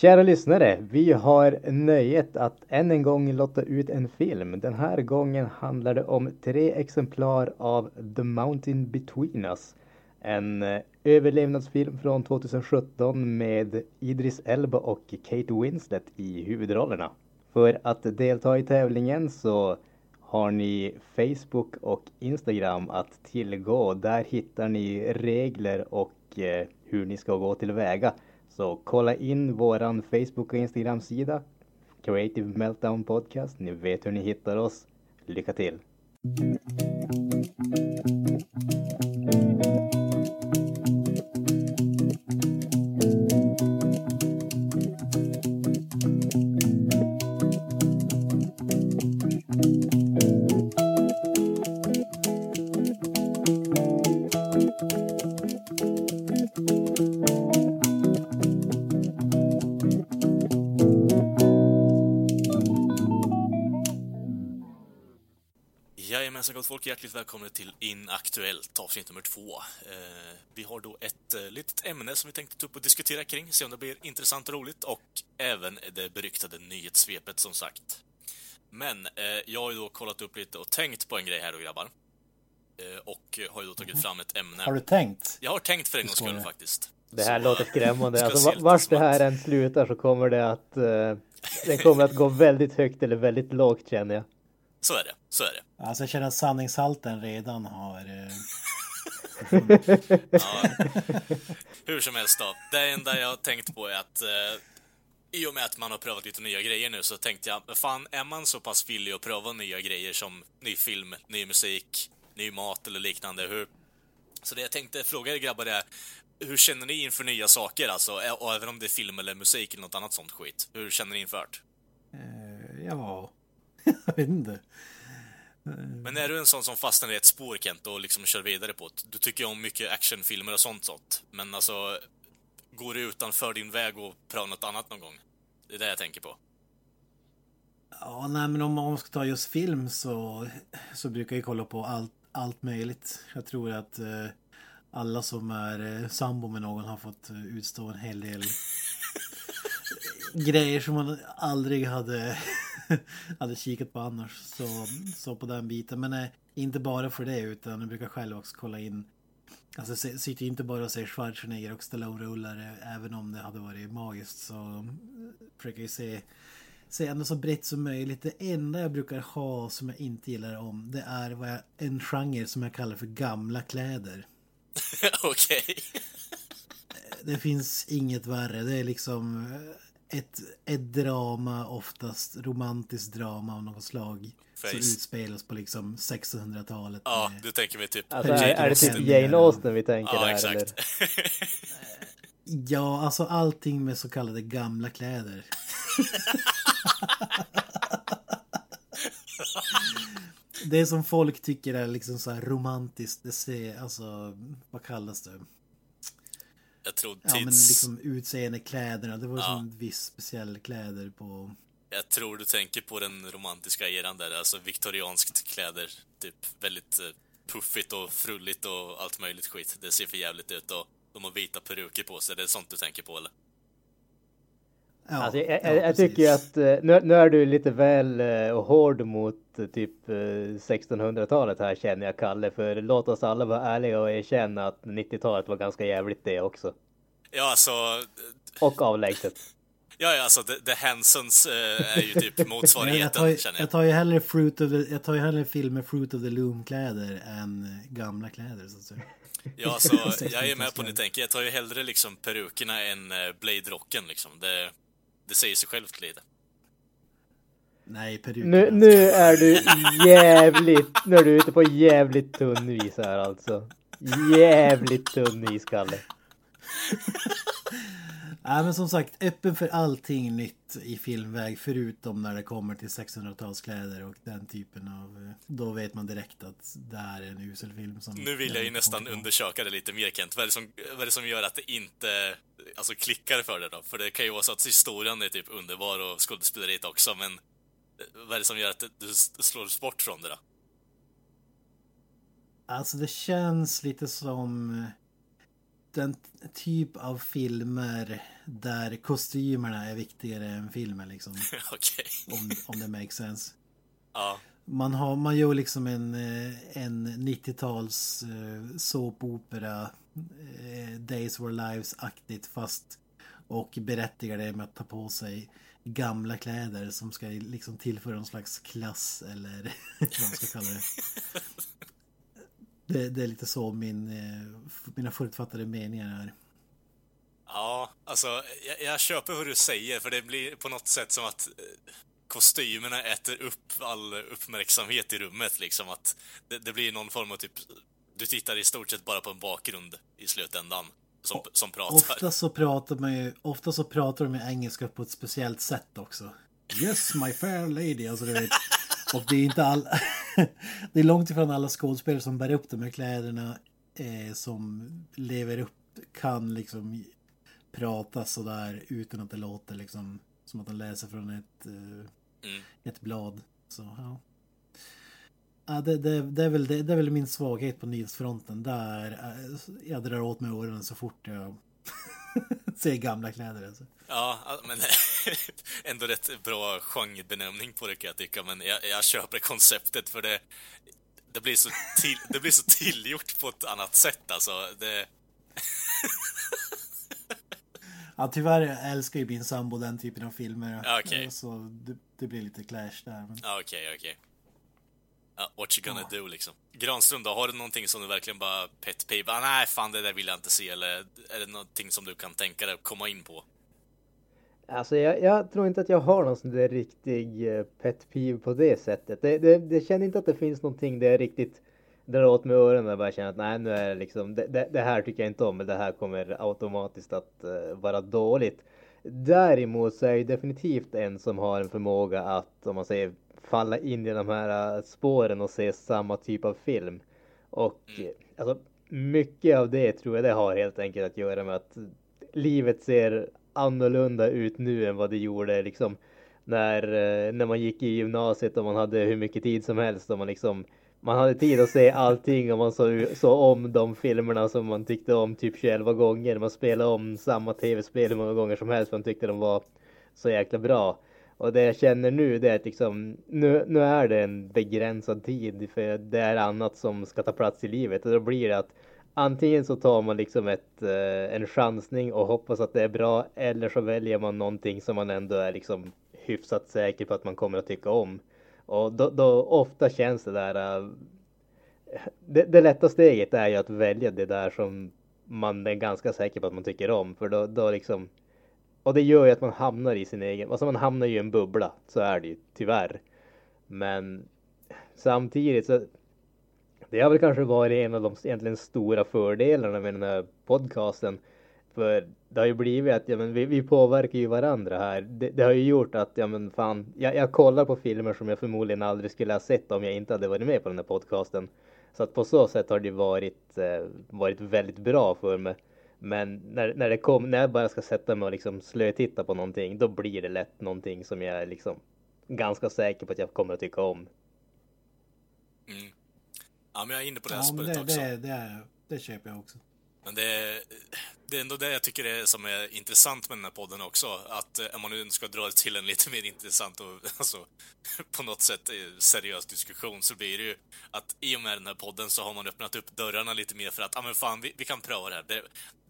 Kära lyssnare, vi har nöjet att än en gång lotta ut en film. Den här gången handlar det om tre exemplar av The Mountain Between Us. En eh, överlevnadsfilm från 2017 med Idris Elba och Kate Winslet i huvudrollerna. För att delta i tävlingen så har ni Facebook och Instagram att tillgå. Där hittar ni regler och eh, hur ni ska gå tillväga. Så kolla in våran Facebook och Instagram-sida. Creative Meltdown Podcast. Ni vet hur ni hittar oss. Lycka till! Jajamensan gott folk, hjärtligt välkomna till Inaktuellt avsnitt nummer två. Eh, vi har då ett eh, litet ämne som vi tänkte ta upp och diskutera kring, se om det blir intressant och roligt och även det beryktade nyhetssvepet som sagt. Men eh, jag har ju då kollat upp lite och tänkt på en grej här då grabbar. Eh, och har ju då tagit fram ett ämne. Har du tänkt? Jag har tänkt för en gångs skull faktiskt. Det här Så, låter skrämmande. ska Alltså, vart det här än slutar så kommer det att eh, det kommer att gå väldigt högt eller väldigt lågt känner jag. Så är det, så är det. Alltså jag känner att sanningshalten redan har... Eh, Ja. Hur som helst då. Det enda jag har tänkt på är att eh, i och med att man har prövat lite nya grejer nu så tänkte jag, fan, är man så pass villig att pröva nya grejer som ny film, ny musik, ny mat eller liknande, hur... Så det jag tänkte fråga er grabbar är, hur känner ni inför nya saker alltså? Och även om det är film eller musik eller något annat sånt skit. Hur känner ni inför det? eh, ja... jag vet inte. Men är du en sån som fastnar i ett spår Kent och liksom kör vidare på det? Du tycker ju om mycket actionfilmer och sånt sånt. Men alltså, går du utanför din väg och prövar något annat någon gång? Det är det jag tänker på. Ja, nej men om man ska ta just film så, så brukar jag kolla på allt, allt möjligt. Jag tror att eh, alla som är eh, sambo med någon har fått eh, utstå en hel del grejer som man aldrig hade, hade kikat på annars. Så, så på den biten. Men eh, inte bara för det utan jag brukar själv också kolla in Alltså sitter inte bara och ser Schwarzenegger och Stallone-rullare även om det hade varit magiskt så eh, försöker jag se se ändå så brett som möjligt. Det enda jag brukar ha som jag inte gillar om det är vad jag, en genre som jag kallar för gamla kläder. Okej. Det finns inget värre. Det är liksom eh, ett, ett drama, oftast romantiskt drama av något slag. Som Face. utspelas på liksom 1600-talet. Ja, med- du tänker mig typ... Alltså, är, är det typ. Jane Austen vi tänker Ja, här exakt. eller? Ja, alltså allting med så kallade gamla kläder. Det som folk tycker är liksom så här romantiskt, det ser, alltså, vad kallas det? Jag tror tids... Ja men liksom utseende kläderna, det var Ja. som viss speciell kläder på... Jag tror du tänker på den romantiska eran där, alltså viktorianskt kläder. Typ väldigt eh, puffigt och frulligt och allt möjligt skit. Det ser för jävligt ut och de har vita peruker på sig. Det är sånt du tänker på eller? Ja, Alltså, jag, ja, jag, jag tycker att eh, nu, nu är du lite väl eh, hård mot eh, typ eh, 1600-talet här känner jag Kalle. För låt oss alla vara ärliga och erkänna att 90-talet var ganska jävligt det också. Ja, alltså... Och avlägset. Ja, ja, alltså The, the Hansons eh, är ju typ Men jag, motsvarigheten, tar, ju- känner jag jag. tar ju hellre Fruit of the, jag tar ju hellre filmer Fruit of the Loom-kläder än gamla kläder så att säga. Ja, alltså, jag är med på det ni tänker. Jag tar ju hellre liksom perukerna än Blade-rocken liksom. Det, det säger sig självt lite. Nej, peruker. Nu, nu är du jävligt, nu är du ute på jävligt tunn is här alltså. Jävligt tunn is Kalle. Nej men som sagt, öppen för allting nytt i filmväg förutom när det kommer till 1600-talskläder och den typen av... eh, Då vet man direkt att det här är en usel film som... Nu vill jag ju nästan undersöka det lite mer Kent. Vad är, det som, vad är det som gör att det inte alltså, klickar för det då? För det kan ju vara så att historien är typ underbar och skådespeleriet också, men eh, vad är det som gör att du slås bort från det då? Alltså det känns lite som... den typ av filmer där kostymerna är viktigare än filmen liksom. Om, om det makes sense. Ja. Man, har, man gör liksom en, eh, en 90-tals eh, såpopera, eh, Days Were Lives-aktigt fast och berättigar det med att ta på sig gamla kläder som ska liksom tillföra någon slags klass eller vad man ska kalla det. Det, det är lite så min, eh, mina förutfattade meningar är. Ja, alltså jag, jag köper vad du säger för det blir på något sätt som att eh, kostymerna äter upp all uppmärksamhet i rummet liksom att det, det blir någon form av typ du tittar i stort sett bara på en bakgrund i slutändan som, som pratar. Ofta så pratar man ju, ofta så pratar de engelska på ett speciellt sätt också. Yes my fair lady, alltså du vet. Och det är inte all... det är långt ifrån alla skådespelare som bär upp de här kläderna eh, som lever upp, kan liksom prata sådär utan att det låter liksom som att de läser från ett, eh, Mm. ett blad. Så ja. Ja, det, det, det, är väl, det, det är väl min svaghet på nyhetsfronten. Där eh, jag drar åt mig öronen så fort jag ser gamla kläder. Alltså. Ja, men ändå rätt bra genrebenämning på det kan jag tycka, men jag, jag köper konceptet för det, det, blir så till, det blir så tillgjort på ett annat sätt alltså. Det, Ja, tyvärr älskar ju min sambo den typen av filmer. Ja, okej. Så det, det blir lite clash där. Men... ja, okej, okej. Ja, what you gonna do liksom. Granström då, har du någonting som du verkligen bara pet peeve? Ah, nej, fan det där vill jag inte se, eller är det någonting som du kan tänka dig att komma in på? Alltså jag, jag tror inte att jag har någon sån där riktig eh, pet peeve på det sättet. Det, det, det känner inte att det finns någonting där jag riktigt drar åt mig öronen och bara känner att nej nu är det liksom det, det, det här tycker jag inte om, men det här kommer automatiskt att eh, vara dåligt. Däremot så är jag definitivt en som har en förmåga att, om man säger, falla in i de här eh, spåren och se samma typ av film. Och eh, alltså mycket av det tror jag det har helt enkelt att göra med att livet ser annorlunda ut nu än vad det gjorde liksom när, eh, när man gick i gymnasiet och man hade hur mycket tid som helst och man liksom man hade tid att se allting och man såg så om de filmerna som man tyckte om typ 21 gånger. Man spelade om samma tv-spel hur många gånger som helst för man tyckte de var så jäkla bra. Och det jag känner nu det är att liksom nu, nu är det en begränsad tid för det är annat som ska ta plats i livet och då blir det att antingen så tar man liksom ett, eh, en chansning och hoppas att det är bra eller så väljer man någonting som man ändå är liksom hyfsat säker på att man kommer att tycka om. Och då, då ofta känns det där eh, det, det lätta steget är ju att välja det där som man är ganska säker på att man tycker om för då, då liksom och det gör ju att man hamnar i sin egen, alltså man hamnar ju i en bubbla, så är det ju tyvärr. Men samtidigt så det har väl kanske varit en av de egentligen stora fördelarna med den här podcasten. För det har ju blivit att ja, men vi, vi påverkar ju varandra här. Det, det har ju gjort att ja men fan, jag, jag kollar på filmer som jag förmodligen aldrig skulle ha sett om jag inte hade varit med på den här podcasten. Så att på så sätt har det varit, eh, varit väldigt bra för mig. Men när, när det kom, när jag bara ska sätta mig och liksom slötitta på någonting, då blir det lätt någonting som jag är liksom ganska säker på att jag kommer att tycka om. Mm. Ja, men jag är inne på det här Ja, spåret det, också. det, det, det köper jag också. Men det är, det är ändå det jag tycker är som är intressant med den här podden också. Att eh, om man nu ska dra till en lite mer intressant och alltså, på något sätt eh, seriös diskussion så blir det ju att i och med den här podden så har man öppnat upp dörrarna lite mer för att, ja ah, men fan, vi, vi kan pröva det här. Det,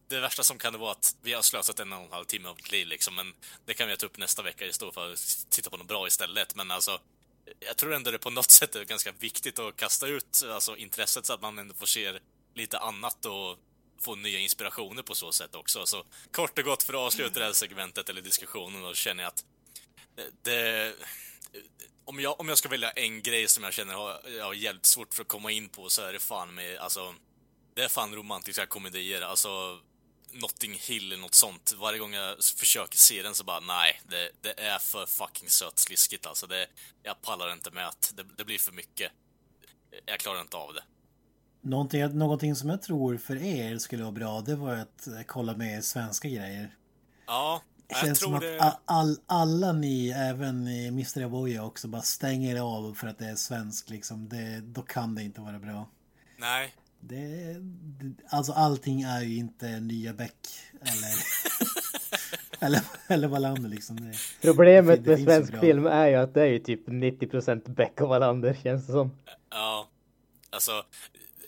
det värsta som kan det vara att vi har slösat en och en halv timme av mitt liv liksom, men det kan vi ta upp nästa vecka istället för att titta på något bra istället. Men alltså, jag tror ändå det på något sätt är ganska viktigt att kasta ut alltså, intresset så att man ändå får se lite annat och få nya inspirationer på så sätt också. Så kort och gott för att avsluta det här segmentet eller diskussionen då känner jag att eh, det, om, jag, om jag ska välja en grej som jag känner har, jag har jävligt svårt för att komma in på så är det fan med, alltså, det är fan romantiska komedier. Alltså, Notting Hill eller något sånt. Varje gång jag försöker se den så bara, nej, det, det är för fucking sötsliskigt alltså. Det, jag pallar inte med att det, det blir för mycket. Jag klarar inte av det. Någonting, någonting som jag tror för er skulle vara bra, det var att kolla med svenska grejer. Ja, Det jag känns som tror att det... all, alla ni, även Mr. Avoya också, bara stänger av för att det är svenskt liksom. Det, då kan det inte vara bra. Nej, Det, det, alltså allting är ju inte nya Beck eller, eller, eller Wallander liksom. Det, Problemet det med svensk film är ju att det är ju typ 90% Beck och Wallander känns det som. Ja, alltså,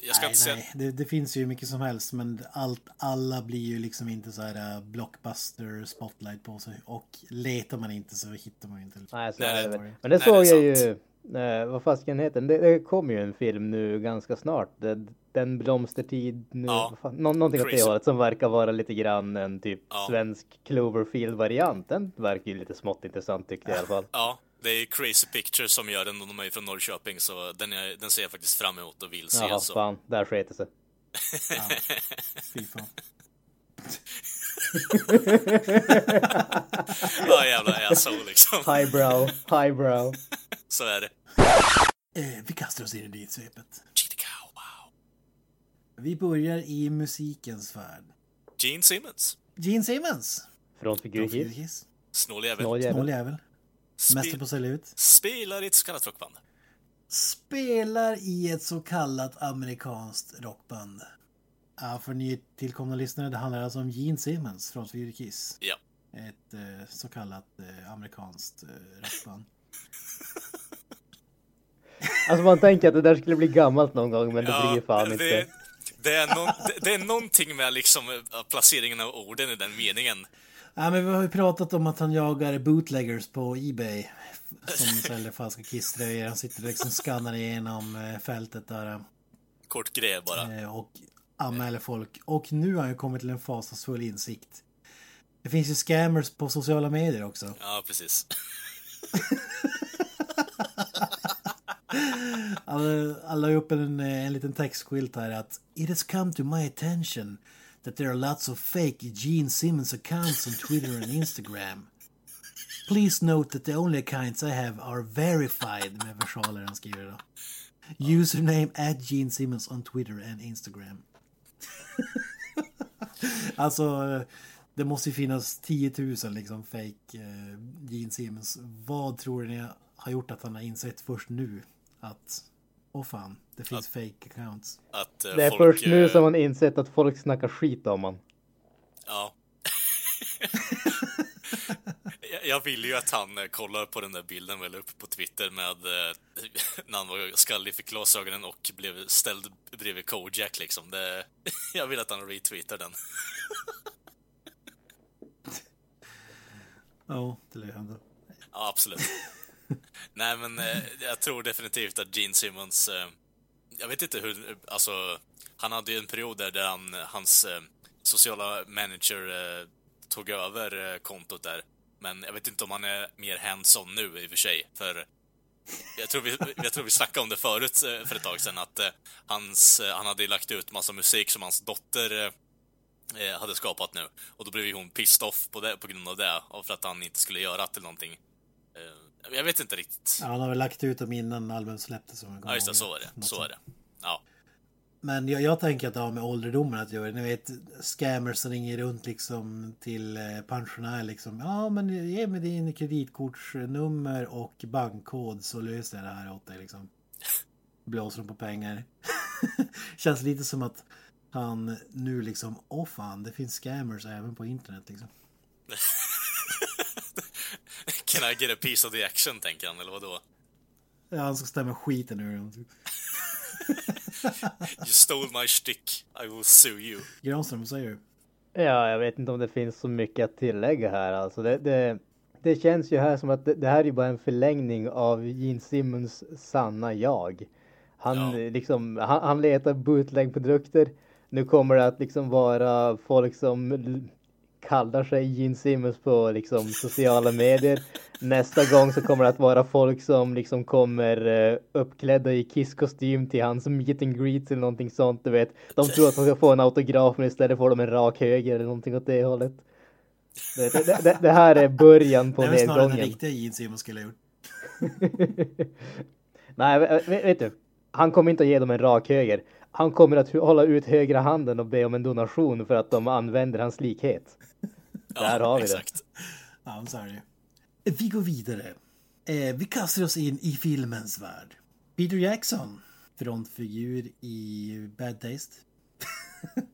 jag ska nej, inte säga... nej, det, det finns ju mycket som helst men allt, alla blir ju liksom inte så här uh, blockbuster spotlight på sig och letar man inte så hittar man ju inte. Nej, så Nej, är det. Men det nej, såg det jag är ju. Eh, vad fasken heter den? Det, det kommer ju en film nu ganska snart. Det, den blomstertid nu. Ja. fan, nå, någonting åt det hållet som verkar vara lite grann en typ Ja. svensk Cloverfield-variant. Den verkar ju lite smått intressant tyckte jag i alla fall. Ja, det är Crazy Pictures som gör den och de är ju från Norrköping så den, är, den ser jag faktiskt fram emot och vill se. Jaha, så. fan, där sket det sig. Fy fan. Ja, jävla asshole liksom. Highbrow, highbrow. Så är det. Eh, vi kastar oss in i dit svepet. Wow. Vi börjar i musikens värld. Gene Simmons. Gene Simmons. Frontfigur Kiss. Kiss. Snål jävel. Snål jävel. Snål jävel. Mäster Spel, på att sälja ut. spelar i ett så kallat rockband. Spelar i ett så kallat amerikanskt rockband. Ja, för ni tillkomna lyssnare, det handlar alltså om Gene Simmons från Swedish Kiss. Ja. Ett eh, så kallat eh, amerikanskt eh, rockband. Alltså man tänker att det där skulle bli gammalt någon gång men det Ja, blir fan det, inte. det, är någon, det, det är någonting med liksom placeringen av orden i den meningen. Ja, men vi har ju pratat om att han jagar bootleggers på Ebay. Som säljer falska Kiss-tröjor. Han sitter och liksom skannar igenom eh, fältet där. Kort grej bara. eh, Och anmäler folk. Och nu har han ju kommit till en fasansfull insikt. Det finns ju scammers på sociala medier också. Ja, precis. Han la upp en, eh, en liten textskylt här att It has come to my attention that there are lots of fake Gene Simmons accounts on Twitter and Instagram. Please note that the only accounts I have are verified med versaler han skriver då. Username at Gene Simmons on Twitter and Instagram. alltså, eh, det måste ju finnas 10 000 liksom fake eh, Gene Simmons. Vad tror ni har gjort att han har insett först nu att åh fan, det finns fake accounts. Att eh, Det är folk, först nu eh, som man insett att folk snackar skit om man. Ja. Jag- ville ju att han eh, kollar på den där bilden väl upp på Twitter med när han var skallig, fick glasögonen och blev ställd bredvid Kojak liksom. Det, jag vill att han retweetar den. Ja, det lär hända. Ja, absolut. Nej, men eh, jag tror definitivt att Gene Simmons... Eh, jag vet inte hur... Eh, alltså, han hade ju en period där, han, eh, hans eh, sociala manager eh, tog över eh, kontot där. Men jag vet inte om han är mer hands-on nu i och för sig. För jag tror vi, jag tror vi snackade om det förut eh, för ett tag sedan att eh, hans, eh, han hade ju lagt ut massa musik som hans dotter eh, eh hade skapat nu. Och då blev ju hon pissed off på, det, på grund av det. Och för att han inte skulle göra till någonting. Jag vet inte riktigt. Ja, han har väl lagt ut dem innan albumet släpptes. Ja, just det. Så är det. Så är det. Ja. Men jag, jag tänker att det har med ålderdomen att göra. Ni vet scammers som ringer runt liksom till eh, pensionärer liksom. Ja men ge mig din kreditkortsnummer och bankkod så löser jag det här åt dig liksom. Blåser de på pengar. Känns lite som att han nu liksom, åh fan det finns scammers även på internet liksom. Can I get a piece of the action, tänker han, eller vadå? Ja, han ska stämma skiten ur dem. You stole my stick, I will sue you. Granström, vad säger du? Ja, jag vet inte om det finns så mycket att tillägga här. Alltså det, det, det känns ju här som att det, det här är ju bara en förlängning av Gene Simmons sanna jag. Han, Ja. liksom, han, han letar bootleg-produkter. Nu kommer det att liksom vara folk som kallar sig Gene Simmons på liksom sociala medier. Nästa gång så kommer det att vara folk som liksom kommer eh, uppklädda i Kiss-kostym till hans meet and greet eller någonting sånt, du vet. De tror att de ska få en autograf men istället får de en rak höger eller någonting åt det hållet. Det, det, det, det här är början på Det är väl snarare den nedgången. riktiga Gene Simmons skulle ha gjort. Nej, vet, du. Han kommer inte att ge dem en rak höger. Han kommer att hålla ut högra handen och be om en donation för att de använder hans likhet. Där har vi det. exakt. Ja, men så är det. Vi går vidare. Eh, vi kastar oss in i filmens värld. Peter Jackson frontfigur i Bad Taste.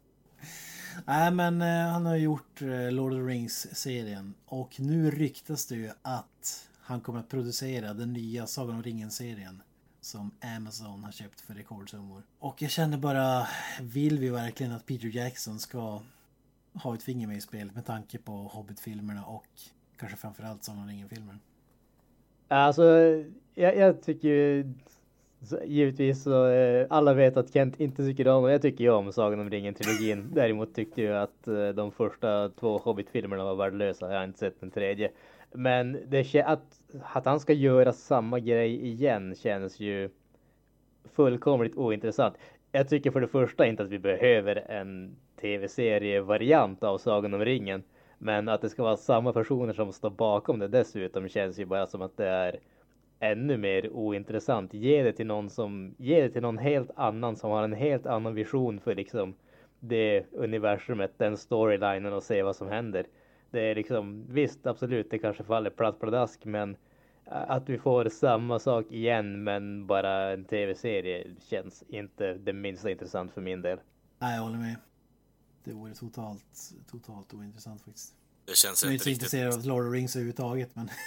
Nej men eh, han har gjort eh, Lord of the Rings-serien och nu ryktas det ju att han kommer att producera den nya Sagan om ringen-serien som Amazon har köpt för rekordsummor. Och jag känner bara, vill vi verkligen att Peter Jackson ska ha ett finger med i spelet med tanke på Hobbit-filmerna och kanske framförallt Sagan om ringen-filmen? Alltså, jag, jag tycker ju så, givetvis så eh, alla vet att Kent inte tycker om och jag tycker ju om Sagan om ringen-trilogin. Däremot tyckte jag att eh, de första två Hobbit-filmerna var värdelösa. Jag har inte sett den tredje. Men det att, att han ska göra samma grej igen känns ju fullkomligt ointressant. Jag tycker för det första inte att vi behöver en tv-serievariant av Sagan om ringen. Men att det ska vara samma personer som står bakom det dessutom känns ju bara som att det är ännu mer ointressant. Ge det till någon som, ge det till någon helt annan som har en helt annan vision för liksom det universumet, den storylinen och se vad som händer. Det är liksom, visst absolut, det kanske faller platt pladask men att vi får samma sak igen men bara en tv-serie känns inte det minsta intressant för min del. Nej, jag håller med. Det vore totalt, totalt ointressant faktiskt. Det känns jag är inte så intresserad av Lord of Rings överhuvudtaget men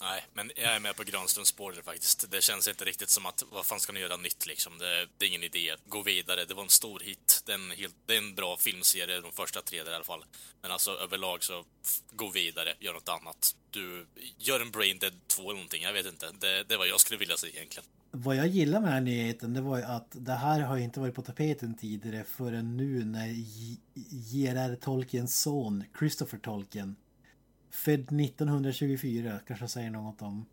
Nej, men jag är med på Granströms spår faktiskt. Det känns inte riktigt som att, vad fan ska ni göra nytt liksom? Det, det är ingen idé. Gå vidare. Det var en stor hit. Det är en, helt, det är en bra filmserie, de första tre där i alla fall. Men alltså överlag så, gå vidare, gör något annat. Du, gör en Brain Dead 2 eller någonting, jag vet inte. Det, det är vad jag skulle vilja se egentligen. Vad jag gillar med den här nyheten, det var ju att det här har inte varit på tapeten tidigare förrän nu när J.R.R. Tolkiens son, Christopher Tolkien, Född 1924, kanske säger något om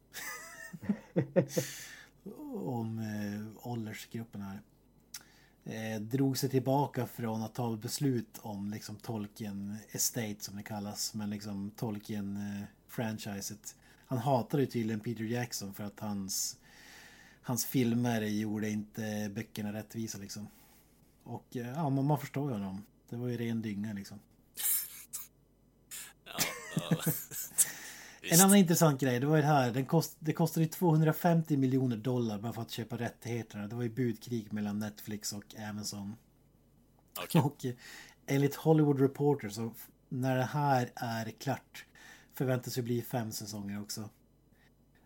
om eh, åldersgruppen här. Eh, drog sig tillbaka från att ta beslut om liksom Tolkien Estate som det kallas, men liksom Tolkien eh, franchiset. Han hatade tydligen Peter Jackson för att hans hans filmer gjorde inte böckerna rättvisa liksom. Och eh, ja, man, man förstår ju honom. Det var ju ren dynga liksom. en annan intressant grej, det var ju det här. Den kost, det kostade 250 miljoner dollar bara för att köpa rättigheterna. Det var ju budkrig mellan Netflix och Amazon. Okay. Och eh, enligt Hollywood Reporter så när det här är klart förväntas det bli fem säsonger också.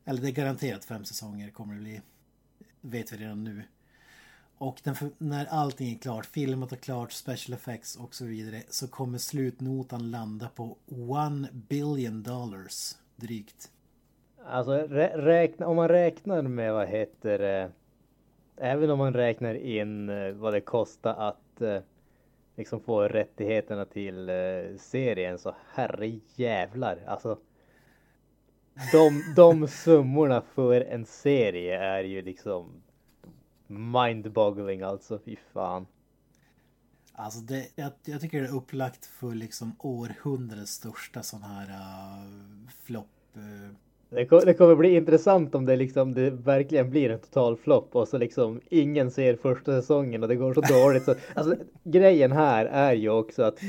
Eller det är garanterat fem säsonger kommer det bli. Vet vi redan nu. Och den, när allting är klart, filmat och klart, special effects och så vidare, så kommer slutnotan landa på one billion dollars drygt. Alltså räkna, om man räknar med vad heter det, även om man räknar in eh, vad det kostar att eh, liksom få rättigheterna till eh, serien så herre jävlar alltså. De, de summorna för en serie är ju liksom mindboggling alltså, fy fan. Alltså det, jag, jag, tycker det är upplagt för liksom århundradets största sån här uh, flopp. Uh. Det, det, kommer bli intressant om det liksom det verkligen blir en total flopp och så liksom ingen ser första säsongen och det går så dåligt. Så, alltså, grejen här är ju också att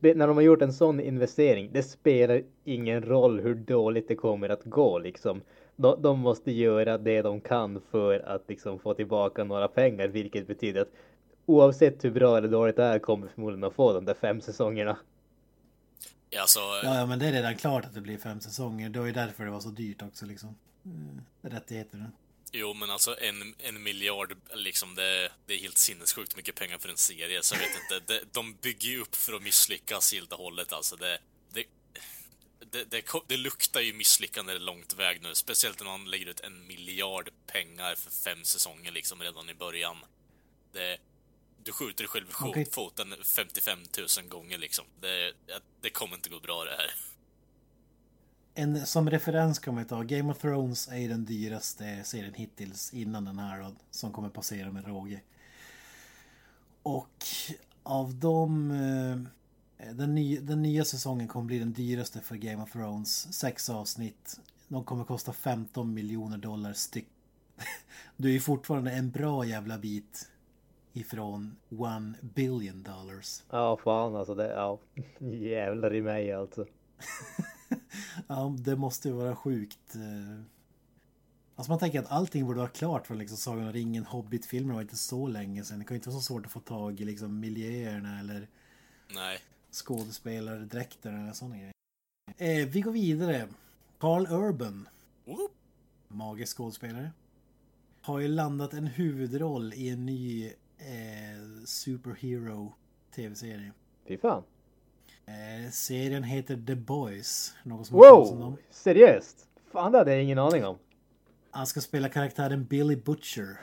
när de har gjort en sån investering, det spelar ingen roll hur dåligt det kommer att gå liksom de, de måste göra det de kan för att liksom få tillbaka några pengar, vilket betyder att oavsett hur bra eller dåligt det är kommer förmodligen att få de där fem säsongerna. Ja, så... ja, ja, men det är redan klart att det blir fem säsonger. Det var ju därför det var så dyrt också liksom. Mm, rättigheterna. Jo, men alltså en, en miljard, liksom det, det är helt sinnessjukt mycket pengar för en serie, så jag vet inte. Det, de bygger ju upp för att misslyckas helt och hållet, alltså. Det, det, det, det, luktar ju misslyckande långt väg nu. Speciellt när man lägger ut en miljard pengar för fem säsonger liksom redan i början. Det, du skjuter dig själv i okay. foten 55 000 gånger liksom. Det, det kommer inte gå bra det här. En, som referens kan man ta Game of Thrones är den dyraste serien hittills innan den här som kommer passera med råge. Och av de eh, Eh, den, ny, den nya säsongen kommer bli den dyraste för Game of Thrones. Sex avsnitt. De kommer kosta 15 miljoner dollar styck. Du är ju fortfarande en bra jävla bit ifrån one billion dollars. Ja, fan alltså. Det, ja, jävlar i mig alltså. ja, det måste ju vara sjukt. Eh, Alltså man tänker att allting borde vara klart från liksom Sagan om ringen, Hobbit-filmer var inte så länge sedan. Det kan ju inte vara så svårt att få tag i liksom miljöerna eller Nej. skådespelardräkterna eller sådana grejer. Eh, vi går vidare. Carl Urban, Woop. magisk skådespelare, har ju landat en huvudroll i en ny eh, superhero tv-serie. Fy fan. Eh, serien heter The Boys. Någon som? Wow! Seriöst? Fan det hade jag ingen aning om. Han ska spela karaktären Billy Butcher.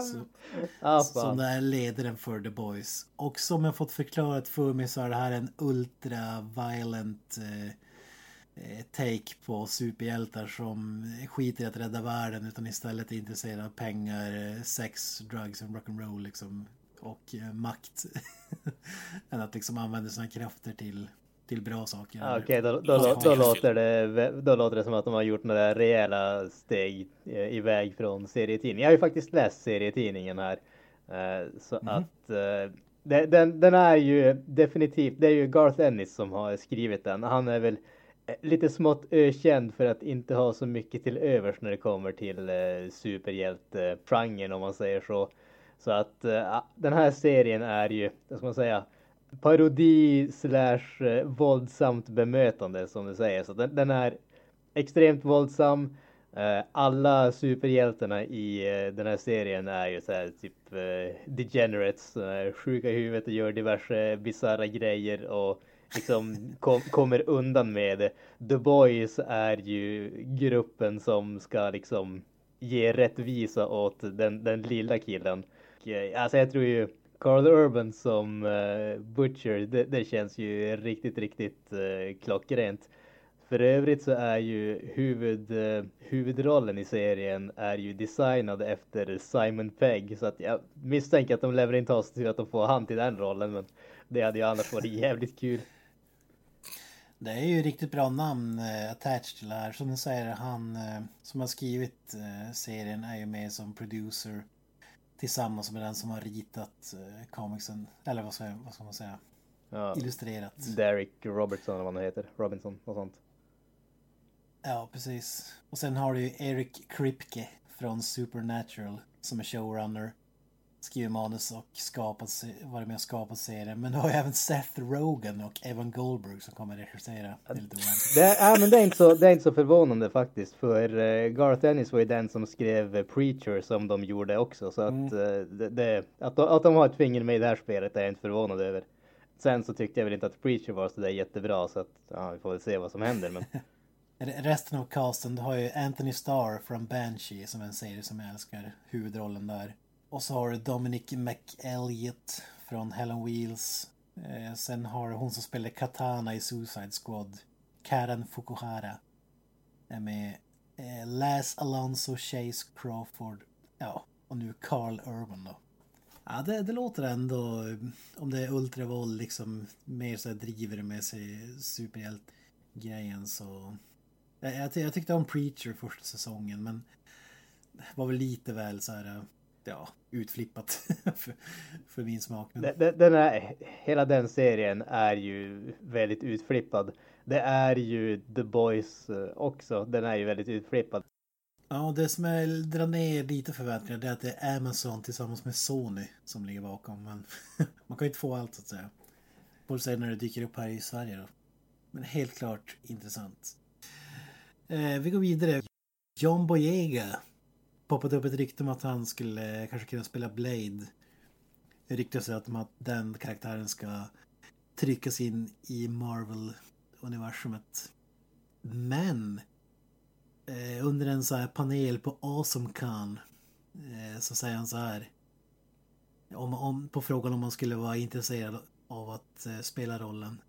Så, ah, som är ledaren för The Boys. Och som jag fått förklarat för mig så är det här en ultra violent eh, take på superhjältar som skiter i att rädda världen utan istället är intresserade av pengar, eh, sex, drugs och rock'n'roll liksom. Och eh, makt. Än att liksom använda sina krafter till, till bra saker. Okej, då, då, då, då, ja. låter det, då låter det som att de har gjort några rejäla steg eh, iväg från serietidningen. Jag har ju faktiskt läst serietidningen här. Eh, Så Mhm. att eh, den, den är ju definitivt, det är ju Garth Ennis som har skrivit den. Han är väl eh, Eh, lite smått eh, ökänd för att inte ha så mycket till övers när det kommer till eh, superhjälte-genren om man säger så. Så att eh, den här serien är ju, vad ska man säga, parodi slash eh, våldsamt bemötande som du säger. Så den, den är extremt våldsam. Eh, alla superhjältarna i eh, den här serien är ju så här typ degenerates, sjuka i huvudet och gör diverse bisarra grejer och liksom kom, kommer undan med det. The Boys är ju gruppen som ska liksom ge rättvisa åt den, den lilla killen. Eh, alltså jag tror ju Carl Urban som uh, Butcher, det, det känns ju riktigt, riktigt uh, klockrent. För övrigt så är ju huvud, uh, huvudrollen i serien är ju designad efter Simon Pegg. Så att jag misstänker att de lever inte oss till att de får han till den rollen. Men det hade ju annars varit jävligt kul. Det är ju riktigt bra namn eh, attached till det här. Som du säger, han eh, som har skrivit eh, serien är ju med som producer tillsammans med den som har ritat eh, comicsen. Eller vad ska, vad ska man säga? Ja. Illustrerat. Derek Robertson eller vad han heter. Robinson och sånt. Ja, precis. Och sen har du ju Eric Kripke från Supernatural som är showrunner. Skriver manus och skapat, varit med och skapat serien. Men du har ju även Seth Rogen och Evan Goldberg som kommer regissera. Det är lite oväntat. Det är, ja, men det är, inte så, det är inte så förvånande faktiskt. För uh, Garth Ennis var ju den som skrev Preacher som de gjorde också. Så att, eh, det, det, att, de, att de har ett finger med i det här spelet är jag inte förvånad över. Sen så tyckte jag väl inte att Preacher var så där jättebra. Så att ja, vi får väl se vad som händer. Men Re- Resten av casten, du har ju Anthony Starr från Banshee som är en serie som jag älskar. Huvudrollen där. Och så har du Dominic McElliot från Helen Wheels. Eh, sen har du hon som spelar Katana i Suicide Squad. Karen Fukuhara. Är med. Eh, Las Alonso Chase Crawford. Ja, och nu Carl Urban då. Ja, det, det låter ändå, eh, om det är ultravåld, liksom mer så driver med sig superhjält-grejen så... Jag, jag, jag tyckte om Preacher första säsongen men var väl lite väl så här, eh, ja, utflippat för, för min smak. Men, det- den är, hela den serien är ju väldigt utflippad. Det är ju The Boys eh, också. Den är ju väldigt utflippad. Ja, det som är, drar ner lite förväntningar det är att det är Amazon tillsammans med Sony som ligger bakom. Men man kan ju inte få allt så att säga. Får se när det dyker upp här i Sverige då. Men helt klart intressant. Eh, vi går vidare. John Boyega. Poppat upp ett rykte om att han skulle eh, kanske kunna spela Blade. Det ryktas att, att den karaktären ska tryckas in i Marvel-universumet. Men eh, under en så här panel på AwesomeCon eh, så säger han så här. Om, om, på frågan om man skulle vara intresserad av att eh, spela rollen.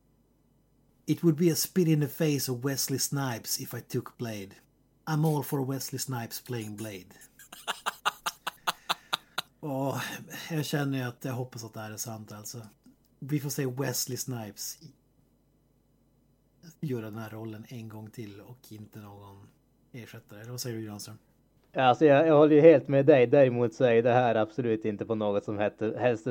It would be a spit in the face of Wesley Snipes if I took Blade. I'm all for Wesley Snipes playing Blade. Och jag känner ju att jag hoppas att det här är sant alltså. Vi får se Wesley Snipes göra den här rollen en gång till och inte någon ersättare. Eller vad säger du Granström? Alltså jag, jag håller ju helt med dig. Däremot så är det här absolut inte på något som helst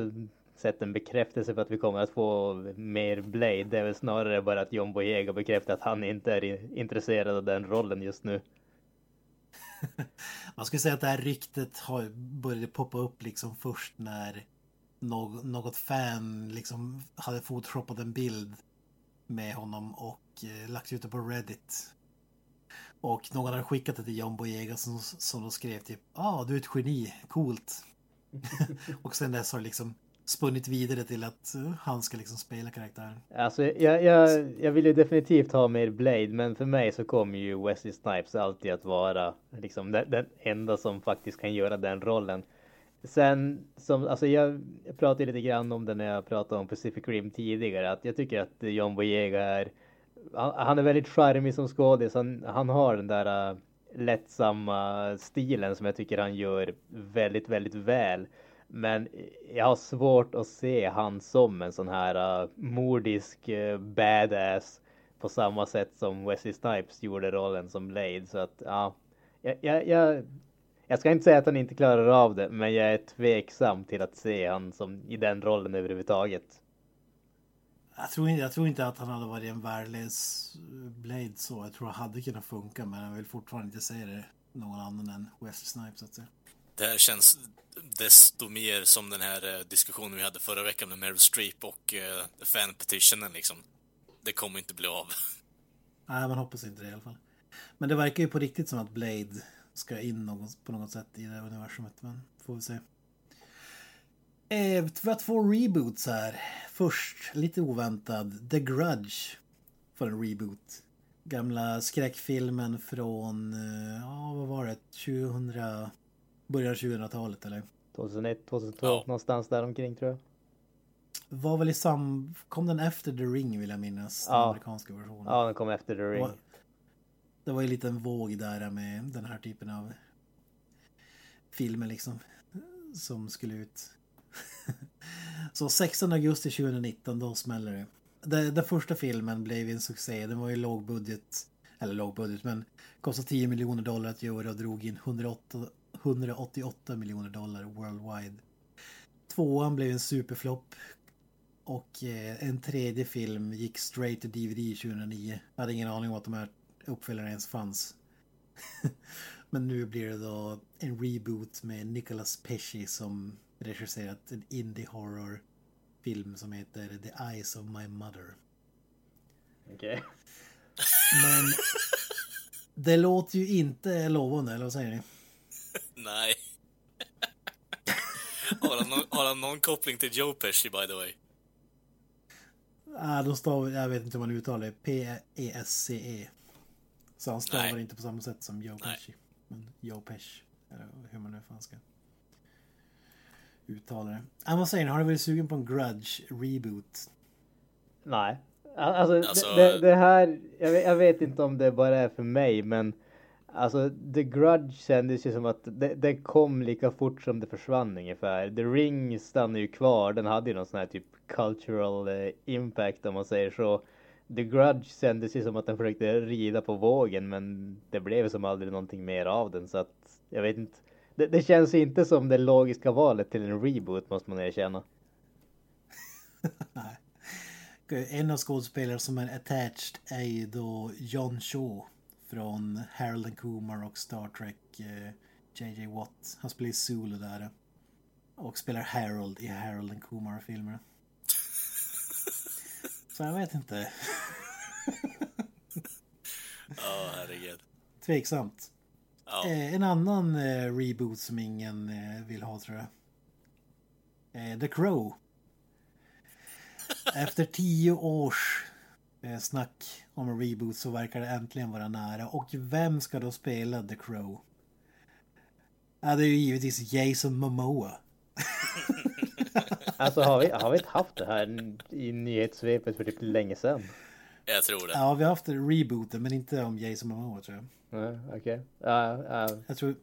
sett en bekräftelse för att vi kommer att få mer Blade. Det är väl snarare bara att John Boyega bekräftar att han inte är intresserad av den rollen just nu. Man skulle säga att det här ryktet har började poppa upp liksom först när något fan liksom hade photoshopat en bild med honom och eh, lagt ut det på Reddit. Och någon hade skickat det till John Boyega som, som då skrev typ Ja, ah, du är ett geni, coolt. och sen dess har det liksom spunnit vidare till att eh, han ska liksom spela karaktären. Alltså jag, jag, jag vill ju definitivt ha mer Blade men för mig så kommer ju Wesley Snipes alltid att vara liksom den, den enda som faktiskt kan göra den rollen. Sen som, alltså jag, jag pratade lite grann om det när jag pratade om Pacific Rim tidigare att jag tycker att John Boyega är han, han är väldigt charmig som skådis. Han, han har den där uh, lättsamma stilen som jag tycker han gör väldigt, väldigt väl. Men jag har svårt att se han som en sån här uh, mordisk uh, badass på samma sätt som Wesley Snipes gjorde rollen som Blade. Så att ja, jag, jag, jag, jag ska inte säga att han inte klarar av det, men jag är tveksam till att se han som i den rollen överhuvudtaget. Jag tror, inte, jag tror inte att han hade varit en värdelös äh, Blade så. Jag tror han hade kunnat funka, men jag vill fortfarande inte säga det någon annan än Wesley Snipes. Så att säga. Det här känns desto mer som den här eh, diskussionen vi hade förra veckan med Meryl Streep och uh, fanpetitionen liksom. Det kommer inte bli av. Nej, man hoppas inte det i alla fall. Men det verkar ju på riktigt som att Blade ska in någon, på något sätt i det här universumet. Men får vi se. Eh, vi har två reboots här. Först, lite oväntad, The Grudge får en reboot. Gamla skräckfilmen från, eh, ja vad var det, 2000, början av 2000-talet eller? 2001, 2002, ja. någonstans där omkring tror jag. Var väl i sam... Kom den efter The Ring vill jag minnas? Den ja. amerikanska versionen. Ja, den kom efter The Ring. Och det var ju en liten våg där med den här typen av filmer liksom. Som skulle ut. Så 16 augusti 2019, då smäller det. Den, den första filmen blev en succé. Den var ju lågbudget. Eller lågbudget, men kostade 10 miljoner dollar att göra och drog in 108, 188 miljoner dollar worldwide. Tvåan blev en superflopp. Och eh, en tredje film gick straight to DVD 2009. Jag hade ingen aning om att de här uppföljarna ens fanns. Men nu blir det då en reboot med Nicolas Pesci som regisserat en indie horror film som heter The Eyes of My Mother. Okej. Okay. Men det låter ju inte lovande, eller vad säger ni? Nej. har, han någon, har han någon koppling till Joe Pesci by the way? Ah, de stav, jag vet inte hur man uttalar det. P-E-S-C-E. -E. Så han stavar Nej. inte på samma sätt som Joe Pesci. Men Joe Pesci, eller hur man nu fan ska uttala det. Ah, vad säger ni, har du varit sugen på en Grudge reboot? Nej. Alltså, alltså... Det, det, här, jag vet, jag vet, inte om det bara är för mig, men alltså The Grudge kändes ju som att den kom lika fort som det försvann ungefär. The Ring stannar ju kvar, den hade ju någon sån här typ cultural eh, impact om man säger så. The Grudge kändes ju som att den försökte rida på vågen men det blev som aldrig någonting mer av den så att jag vet inte. Det, det känns inte som det logiska valet till en reboot måste man erkänna. en av skådespelarna som är attached är ju då John Shaw från Harold and Kumar och Star Trek JJ uh, Watt. Han spelar Zulu där. Och spelar Harold i Harold and Kumar-filmerna. Så jag vet inte. Ja, oh, herregud. Tveksamt. Oh. Eh, en annan eh, reboot som ingen eh, vill ha tror jag. Eh, The Crow. Efter tio års eh, snack om en reboot så verkar det äntligen vara nära. Och vem ska då spela The Crow? Ja, det är ju givetvis Jason Momoa. Alltså har vi, har vi inte haft det här i nyhetssvepet för typ länge sedan? Jag tror det. Ja, vi har haft rebooten men inte om Jason Momoa tror jag. Nej, okej. Okay. Uh, uh. Jag tror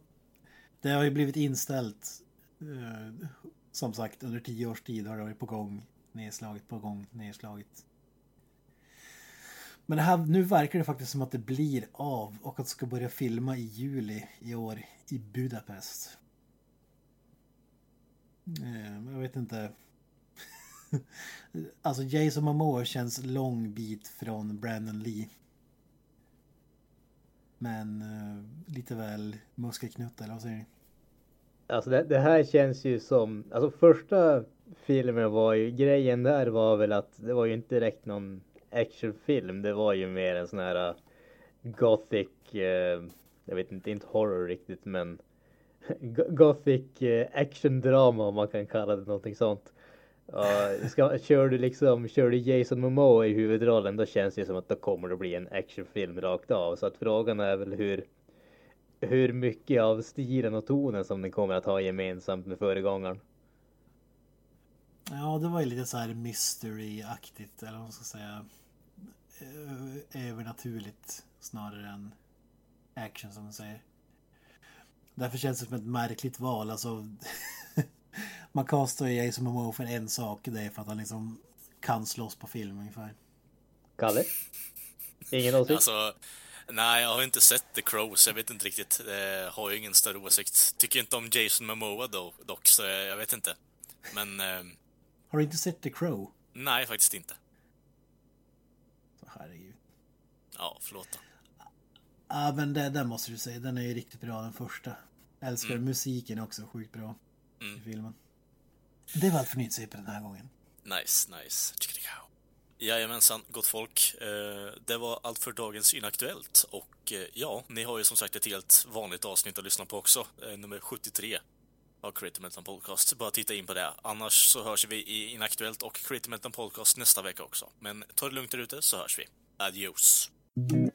det har ju blivit inställt. Uh, som sagt, under tio års tid har det varit på gång. Nedslaget på gång, nedslaget. Men här, nu verkar det faktiskt som att det blir av och att ska börja filma i juli i år i Budapest. Eh, jag vet inte. alltså Jason Momoa känns lång bit från Brandon Lee. Men uh, lite väl muskelknutt eller vad säger ni? Alltså det, det, här känns ju som, alltså första filmen var ju, grejen där var väl att det var ju inte direkt någon actionfilm. Det var ju mer en sån här äh, gothic, äh, jag vet inte, inte horror riktigt men gothic äh, actiondrama om man kan kalla det någonting sånt. Uh, ska, kör du liksom, kör du Jason Momoa i huvudrollen då känns det som att då kommer det bli en actionfilm rakt av. Så att frågan är väl hur, hur mycket av stilen och tonen som den kommer att ha gemensamt med föregångaren. Ja, det var ju lite så här mystery-aktigt, eller vad man ska säga. Övernaturligt snarare än action som man säger. Därför känns det som ett märkligt val. Alltså, man kastar ju Jason Momoa för en sak. Det är för att han liksom kan slåss på film ungefär. Kalle? Ingen åsikt? Alltså, nej, jag har inte sett The Crow, så jag vet inte riktigt. Eh, har ju ingen större åsikt. Tycker inte om Jason Momoa då, dock, så jag vet inte. Men... Eh, har du inte sett The Crow? Nej, faktiskt inte. Så herregud. Ja, förlåt då. Ja, men det, den måste du säga. Den är ju riktigt bra, den första. älskar mm. musiken också, sjukt bra. Mm. I filmen. Det var allt för nytt på den här gången. Nice, nice. Jajamensan, gott folk. Eh, det var allt för dagens Inaktuellt. Och eh, ja, ni har ju som sagt ett helt vanligt avsnitt att lyssna på också. Eh, nummer 73 av Creative Metal Podcast. Bara titta in på det. Annars så hörs vi i Inaktuellt och Creative Metal Podcast nästa vecka också. Men ta det lugnt där ute så hörs vi. Adios. Mm-hmm.